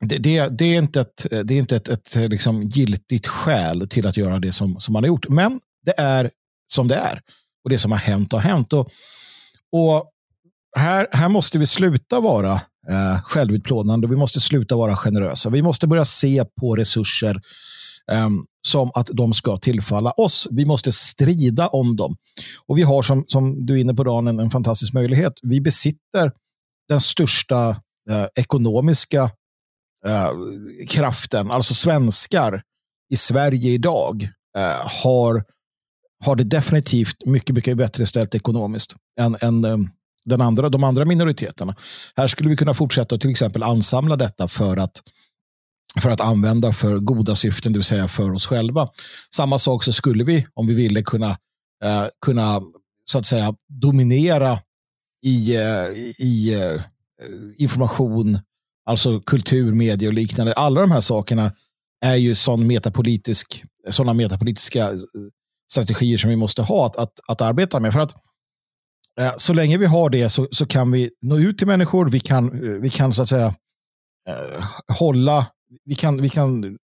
det, det, det, är inte ett, det är inte ett, ett liksom giltigt skäl till att göra det som, som man har gjort. Men det är som det är. Och det som har hänt har hänt. Och, och här, här måste vi sluta vara eh, självutplånande. Vi måste sluta vara generösa. Vi måste börja se på resurser eh, som att de ska tillfalla oss. Vi måste strida om dem. Och vi har, som, som du är inne på, Dan, en, en fantastisk möjlighet. Vi besitter den största eh, ekonomiska eh, kraften. Alltså svenskar i Sverige idag eh, har, har det definitivt mycket, mycket bättre ställt ekonomiskt än, än eh, den andra, de andra minoriteterna. Här skulle vi kunna fortsätta till exempel ansamla detta för att för att använda för goda syften, det vill säga för oss själva. Samma sak så skulle vi, om vi ville, kunna, eh, kunna så att säga dominera i, eh, i eh, information, alltså kultur, media och liknande. Alla de här sakerna är ju sån metapolitisk, sådana metapolitiska eh, strategier som vi måste ha att, att, att arbeta med. För att Eh, Eh, så länge vi har det så, så kan vi nå ut till människor. Vi kan, eh, vi kan så att säga eh, hålla, vi kan, vi kan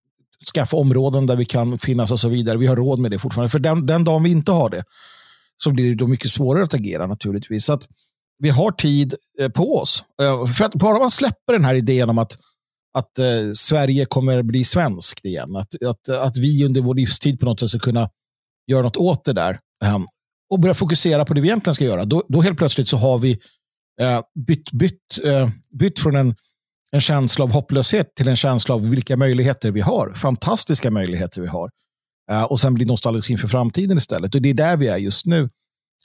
skaffa områden där vi kan finnas och så vidare. Vi har råd med det fortfarande. För den, den dagen vi inte har det så blir det då mycket svårare att agera naturligtvis. Så att vi har tid på oss. För att bara man släpper den här idén om att, att eh, Sverige kommer bli svenskt igen. Att, att, att vi under vår livstid på något sätt ska kunna göra något åt det där. Ehm, och börja fokusera på det vi egentligen ska göra. Då, då helt plötsligt så har vi eh, bytt, bytt, eh, bytt från en, en känsla av hopplöshet till en känsla av vilka möjligheter vi har. Fantastiska möjligheter vi har. Eh, och sen blir nostalgisk inför framtiden istället. Och det är där vi är just nu.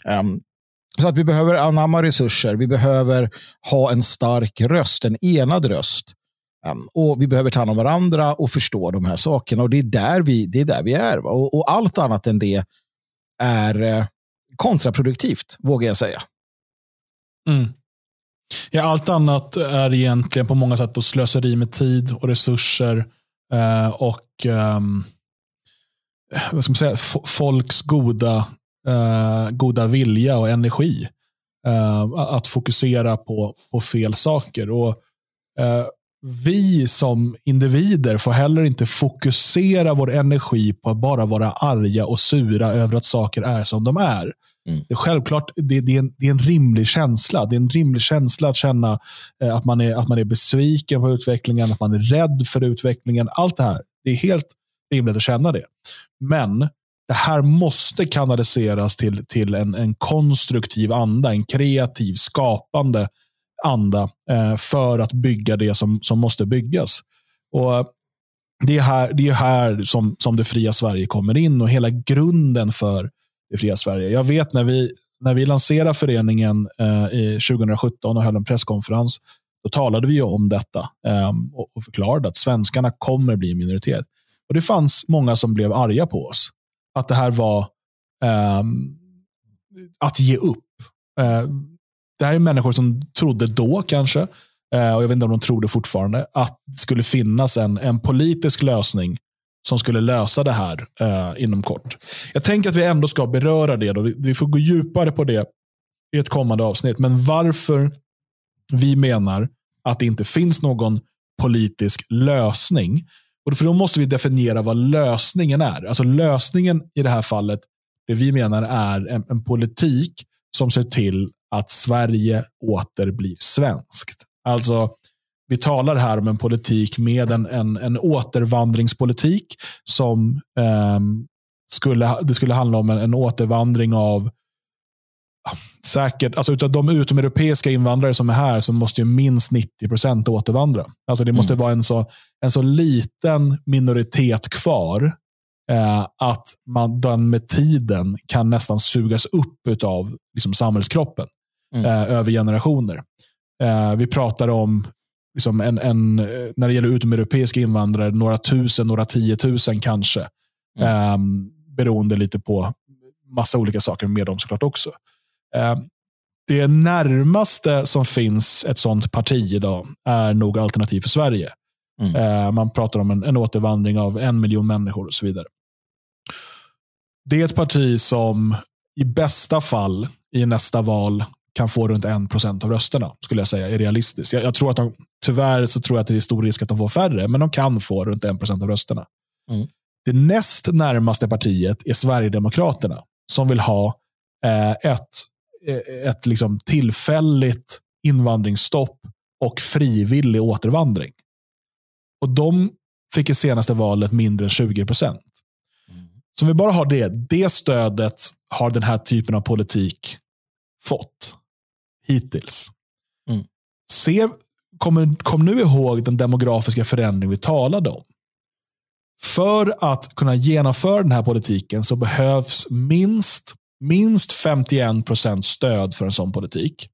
Um, så att vi behöver anamma resurser. Vi behöver ha en stark röst, en enad röst. Um, och Vi behöver ta hand om varandra och förstå de här sakerna. Och Det är där vi, det är, där vi är. Och, och, allt annat än det är eh, kontraproduktivt, vågar jag säga. Mm. Ja, allt annat är egentligen på många sätt slöseri med tid och resurser eh, och eh, vad ska man säga, folks goda eh, goda vilja och energi. Eh, att fokusera på, på fel saker. Och eh, vi som individer får heller inte fokusera vår energi på att bara vara arga och sura över att saker är som de är. Mm. Det är självklart det, det, är en, det är en rimlig känsla. Det är en rimlig känsla att känna eh, att, man är, att man är besviken på utvecklingen, att man är rädd för utvecklingen. Allt det här. Det är helt rimligt att känna det. Men det här måste kanaliseras till, till en, en konstruktiv anda, en kreativ, skapande anda eh, för att bygga det som, som måste byggas. Och det är här, det är här som, som det fria Sverige kommer in och hela grunden för det fria Sverige. Jag vet när vi, när vi lanserade föreningen eh, i 2017 och höll en presskonferens, då talade vi om detta eh, och, förklarade att svenskarna kommer bli en minoritet. Och Det fanns många som blev arga på oss att det här var eh, att ge upp. Eh, det här är människor som trodde då kanske, eh, och jag vet inte om de tror det fortfarande, att det skulle finnas en, en politisk lösning som skulle lösa det här eh, inom kort. Jag tänker att vi ändå ska beröra det. Då. Vi, vi får gå djupare på det i ett kommande avsnitt. Men varför vi menar att det inte finns någon politisk lösning och för då måste vi definiera vad lösningen är. Alltså lösningen i det här fallet, det vi menar är en, en politik som ser till att Sverige åter blir svenskt. Alltså, vi talar här om en politik med en, en, en återvandringspolitik som eh, skulle, det skulle handla om en, en återvandring av säkert, alltså utav de utomeuropeiska invandrare som är här så måste ju minst 90 procent återvandra. Alltså det måste mm. vara en så, en så liten minoritet kvar eh, att man den med tiden kan nästan sugas upp av liksom, samhällskroppen mm. eh, över generationer. Eh, vi pratar om liksom en, en, när det gäller utomeuropeiska invandrare, några tusen, några tiotusen kanske. Mm. Eh, beroende lite på massa olika saker med dem såklart också. Eh, det närmaste som finns ett sånt parti idag är nog Alternativ för Sverige. Mm. Eh, man pratar om en, en återvandring av en miljon människor och så vidare. Det är ett parti som i bästa fall i nästa val kan få runt en procent av rösterna, skulle jag säga är realistiskt. Jag, jag, tror att de, tyvärr så tror jag att det är stor risk att de får färre, men de kan få runt en procent av rösterna. Mm. Det näst närmaste partiet är Sverigedemokraterna, som vill ha eh, ett Eh, ett liksom tillfälligt invandringsstopp och frivillig återvandring. Och de fick i senaste valet mindre än 20 procent. Mm. Så om vi bara har det, det stödet har den här typen av politik fått hittills. Mm. Se, kom, kom nu ihåg den demografiska förändring vi talade om. För att kunna genomföra den här politiken så behövs minst minst 51 procent stöd för en sån politik.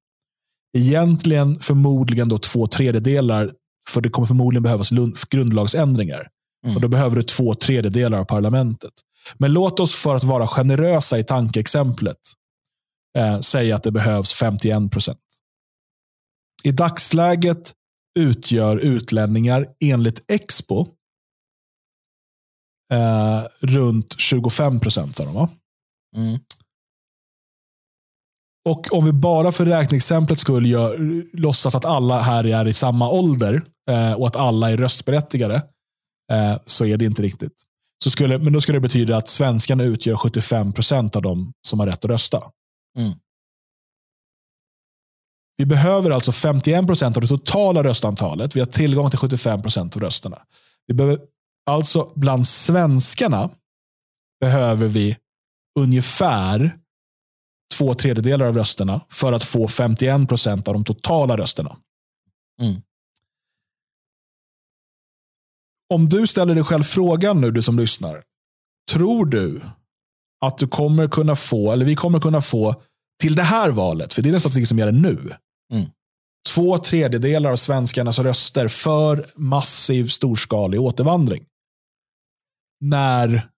Egentligen förmodligen då två tredjedelar, för det kommer förmodligen behövas grundlagsändringar. Mm. Och Då behöver du två tredjedelar av parlamentet. Men låt oss för att vara generösa i tankeexemplet eh, säga att det behövs 51 procent. I dagsläget utgör utlänningar enligt Expo eh, runt 25 procent. Mm. Och om vi bara för räkneexemplet skulle gör, låtsas att alla här är i samma ålder eh, och att alla är röstberättigade, eh, så är det inte riktigt. Så skulle, men då skulle det betyda att svenskarna utgör 75 procent av de som har rätt att rösta. Mm. Vi behöver alltså 51 procent av det totala röstantalet. Vi har tillgång till 75 procent av rösterna. Vi behöver, alltså bland svenskarna behöver vi ungefär två tredjedelar av rösterna för att få 51 procent av de totala rösterna. Mm. Om du ställer dig själv frågan nu, du som lyssnar. Tror du att du kommer kunna få, eller vi kommer kunna få till det här valet, för det är den statistik som gäller nu. Mm. Två tredjedelar av svenskarnas röster för massiv storskalig återvandring. När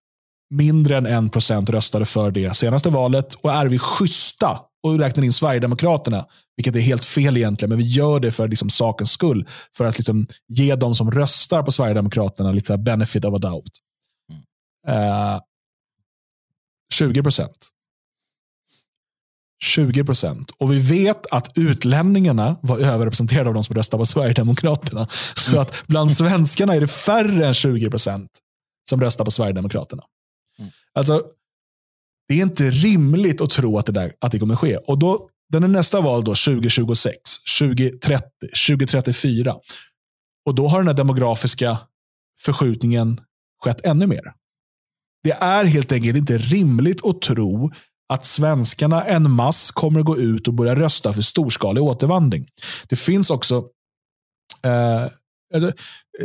mindre än en procent röstade för det senaste valet. Och är vi schyssta och räknar in Sverigedemokraterna, vilket är helt fel egentligen, men vi gör det för liksom sakens skull. För att liksom ge de som röstar på Sverigedemokraterna lite så benefit of a doubt. Uh, 20 procent. 20 procent. Och vi vet att utlänningarna var överrepresenterade av de som röstade på Sverigedemokraterna. Så att bland svenskarna är det färre än 20 procent som röstar på Sverigedemokraterna. Mm. Alltså, det är inte rimligt att tro att det, där, att det kommer ske. Och då, den är nästa val då 2026, 2030, 2034. Och då har den här demografiska förskjutningen skett ännu mer. Det är helt enkelt inte rimligt att tro att svenskarna en mass kommer gå ut och börja rösta för storskalig återvandring. Det finns också eh, alltså,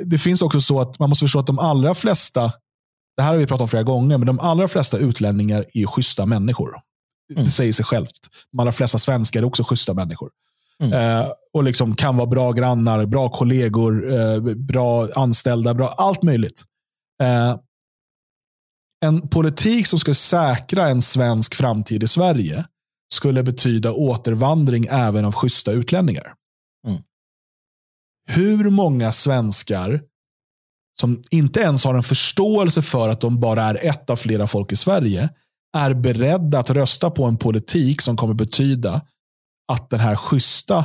det finns också så att man måste förstå att de allra flesta det här har vi pratat om flera gånger, men de allra flesta utlänningar är schyssta människor. Mm. Det säger sig självt. De allra flesta svenskar är också schyssta människor. Mm. Eh, och liksom kan vara bra grannar, bra kollegor, eh, bra anställda, bra allt möjligt. En politik som ska säkra en svensk framtid i Sverige skulle betyda återvandring även av schyssta utlänningar. Mm. Hur många svenskar som inte ens har en förståelse för att de bara är ett av flera folk i Sverige, är beredda att rösta på en politik som kommer betyda att den här schyssta,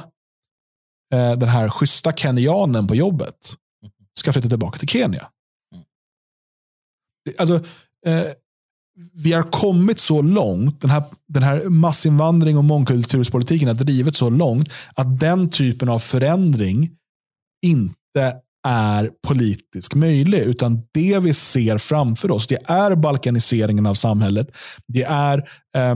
eh, den här schyssta kenyanen på jobbet ska flytta tillbaka till Kenya. Alltså, eh, vi har kommit så långt, den här, den här massinvandring och mångkulturspolitiken har drivit så långt att den typen av förändring inte är politiskt möjlig, utan det vi ser framför oss, det är balkaniseringen av samhället. Det är eh,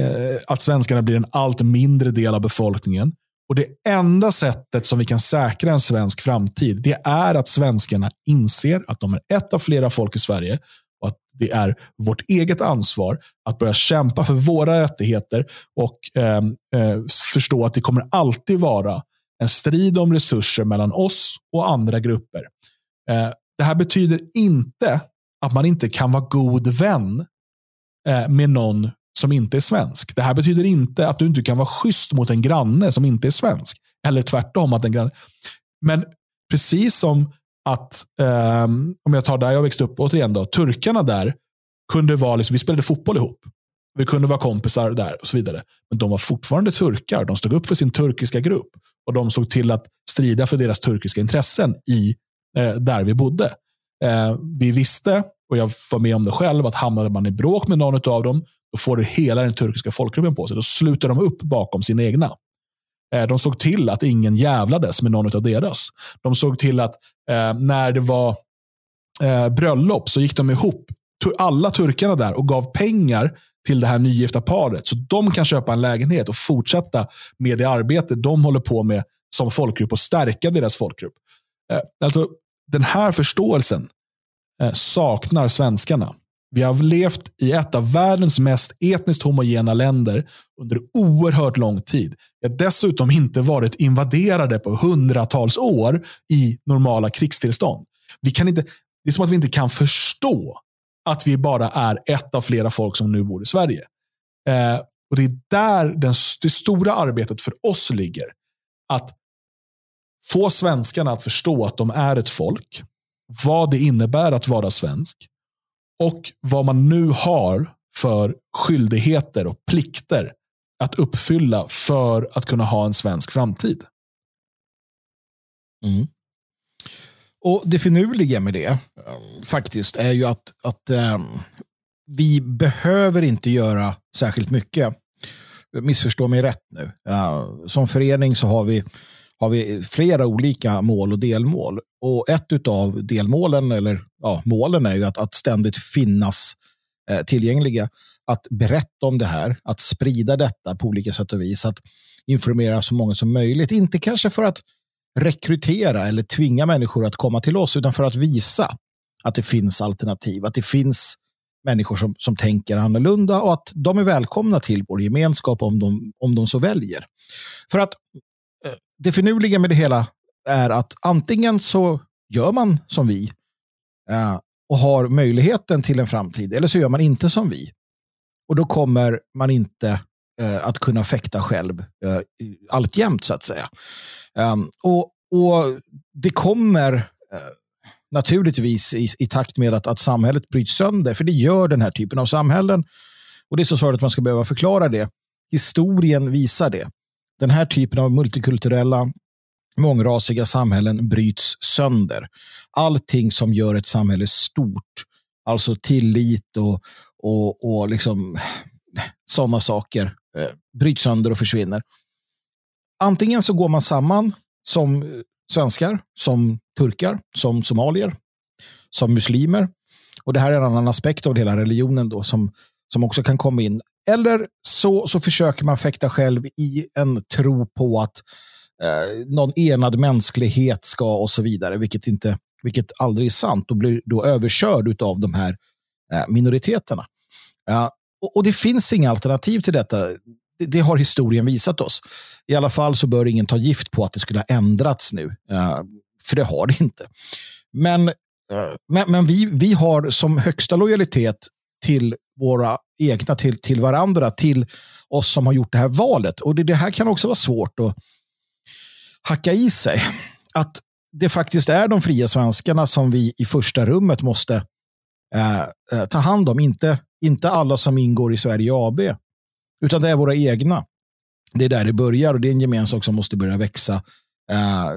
eh, att svenskarna blir en allt mindre del av befolkningen. Och Det enda sättet som vi kan säkra en svensk framtid, det är att svenskarna inser att de är ett av flera folk i Sverige det är vårt eget ansvar att börja kämpa för våra rättigheter och ehm, eh, förstå att det kommer alltid vara en strid om resurser mellan oss och andra grupper. Eh, det här betyder inte att man inte kan vara god vän eh, med någon som inte är svensk. Det här betyder inte att du inte kan vara schysst mot en granne som inte är svensk. Eller tvärtom. att en granne... Men precis som att, um, om jag tar där jag växte upp, återigen då, turkarna där kunde vara, liksom, vi spelade fotboll ihop. Vi kunde vara kompisar där och så vidare. Men de var fortfarande turkar. De stod upp för sin turkiska grupp. Och de såg till att strida för deras turkiska intressen i eh, där vi bodde. Eh, vi visste, och jag var med om det själv, att hamnade man i bråk med någon av dem, då får du hela den turkiska folkgruppen på sig. Då sluter de upp bakom sina egna. Eh, de såg till att ingen jävlades med någon av deras. De såg till att eh, när det var eh, bröllop så gick de ihop, alla turkarna där, och gav pengar till det här nygifta paret. Så de kan köpa en lägenhet och fortsätta med det arbete de håller på med som folkgrupp och stärka deras folkgrupp. Eh, alltså, den här förståelsen eh, saknar svenskarna. Vi har levt i ett av världens mest etniskt homogena länder under oerhört lång tid. Vi har dessutom inte varit invaderade på hundratals år i normala krigstillstånd. Vi kan inte, det är som att vi inte kan förstå att vi bara är ett av flera folk som nu bor i Sverige. Eh, och Det är där den, det stora arbetet för oss ligger. Att få svenskarna att förstå att de är ett folk, vad det innebär att vara svensk och vad man nu har för skyldigheter och plikter att uppfylla för att kunna ha en svensk framtid. Mm. Och Det finurliga med det faktiskt är ju att, att ähm, vi behöver inte göra särskilt mycket. Missförstå mig rätt nu. Uh, som förening så har vi, har vi flera olika mål och delmål. Och ett av delmålen, eller ja, målen är ju att, att ständigt finnas eh, tillgängliga. Att berätta om det här, att sprida detta på olika sätt och vis. Att informera så många som möjligt. Inte kanske för att rekrytera eller tvinga människor att komma till oss, utan för att visa att det finns alternativ, att det finns människor som, som tänker annorlunda och att de är välkomna till vår gemenskap om de, om de så väljer. För att det finurliga med det hela är att antingen så gör man som vi eh, och har möjligheten till en framtid eller så gör man inte som vi. Och då kommer man inte eh, att kunna fäkta själv eh, alltjämt så att säga. Um, och, och det kommer eh, naturligtvis i, i takt med att, att samhället bryts sönder, för det gör den här typen av samhällen. Och det är så svårt att man ska behöva förklara det. Historien visar det. Den här typen av multikulturella, mångrasiga samhällen bryts sönder. Allting som gör ett samhälle stort, alltså tillit och, och, och liksom sådana saker, eh, bryts sönder och försvinner. Antingen så går man samman som eh, svenskar, som turkar, som somalier, som muslimer. Och det här är en annan aspekt av hela religionen då som, som också kan komma in. Eller så, så försöker man fäkta själv i en tro på att eh, någon enad mänsklighet ska och så vidare, vilket, inte, vilket aldrig är sant och blir då överkörd av de här eh, minoriteterna. Ja, och, och, det finns inga alternativ till detta. Det, det, har historien visat oss. I alla fall så bör ingen ta gift på att det skulle ha ändrats nu. För det har det inte. Men, men, men, vi, vi har som högsta lojalitet till våra egna, till, till varandra, till oss som har gjort det här valet. Och det, det här kan också vara svårt att hacka i sig. Att det faktiskt är de fria svenskarna som vi i första rummet måste eh, eh ta hand om. Inte, inte alla som ingår i Sverige AB. Utan det är våra egna. Det är där det börjar och det är en gemenskap som måste börja växa eh,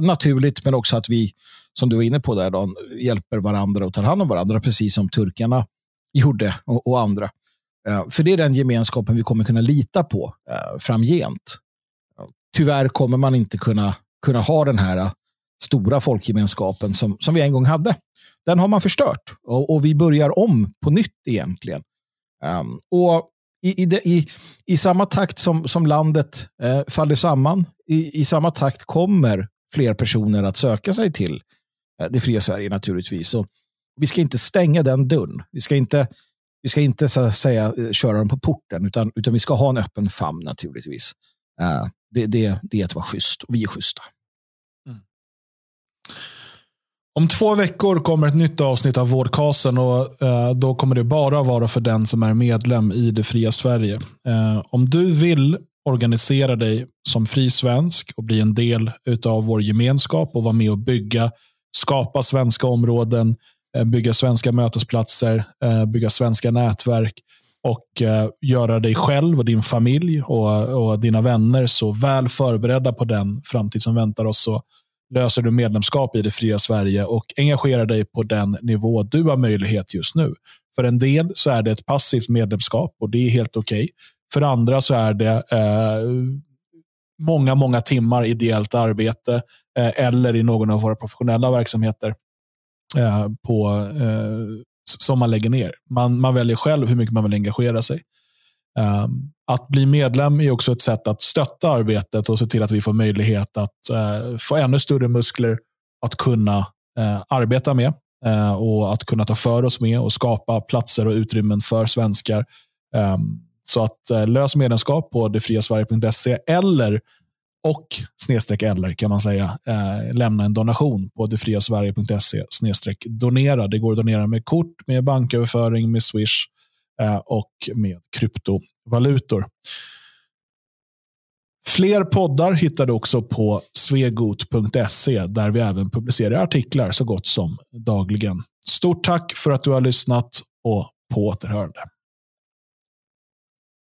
naturligt, men också att vi, som du var inne på där, då, hjälper varandra och tar hand om varandra, precis som turkarna gjorde och, och andra. Eh, så för det är den gemenskapen vi kommer kunna lita på eh, framgent. Tyvärr kommer man inte kunna, kunna ha den här eh, stora folkgemenskapen som, som vi en gång hade. Den har man förstört och, och vi börjar om på nytt egentligen. Ehm, och i, i, i, i samma takt som, som landet eh, faller samman, i, i samma takt kommer fler personer att söka sig till eh, det fria Sverige naturligtvis. Så vi ska inte stänga den dörren. Vi ska inte, vi ska inte så att säga, eh, köra dem på porten, utan, utan vi ska ha en öppen famn naturligtvis. Uh, det, det, det är att vara schysst och vi är schyssta. Mm. Om två veckor kommer ett nytt avsnitt av Vårdkasen och eh, då kommer det bara vara för den som är medlem i det fria Sverige. Eh, om du vill organisera dig som fri svensk och bli en del av vår gemenskap och vara med och bygga, skapa svenska områden, Eh, bygga svenska mötesplatser, eh, bygga svenska nätverk och eh, göra dig själv och din familj och, och dina vänner så väl förberedda på den framtid som väntar oss. Så löser du medlemskap i det fria Sverige och engagerar dig på den nivå du har möjlighet just nu. För en del så är det ett passivt medlemskap och det är helt okej. Okay. För andra så är det eh, många, många timmar ideellt arbete eh, eller i någon av våra professionella verksamheter eh, på, eh, som man lägger ner. Man, man väljer själv hur mycket man vill engagera sig. Um, att bli medlem är också ett sätt att stötta arbetet och se till att vi får möjlighet att uh, få ännu större muskler att kunna uh, arbeta med uh, och att kunna ta för oss med och skapa platser och utrymmen för svenskar. Um, så att lös medlemskap på detfriasverige.se eller och snedstreck eller kan man säga eh, lämna en donation på detfriasverige.se snedstreck donera. Det går att donera med kort, med banköverföring, med Swish Eh, och med kryptovalutor. Fler poddar hittar du också på svegot.se där vi även publicerar artiklar så gott som dagligen. Stort tack för att du har lyssnat och på återhörande.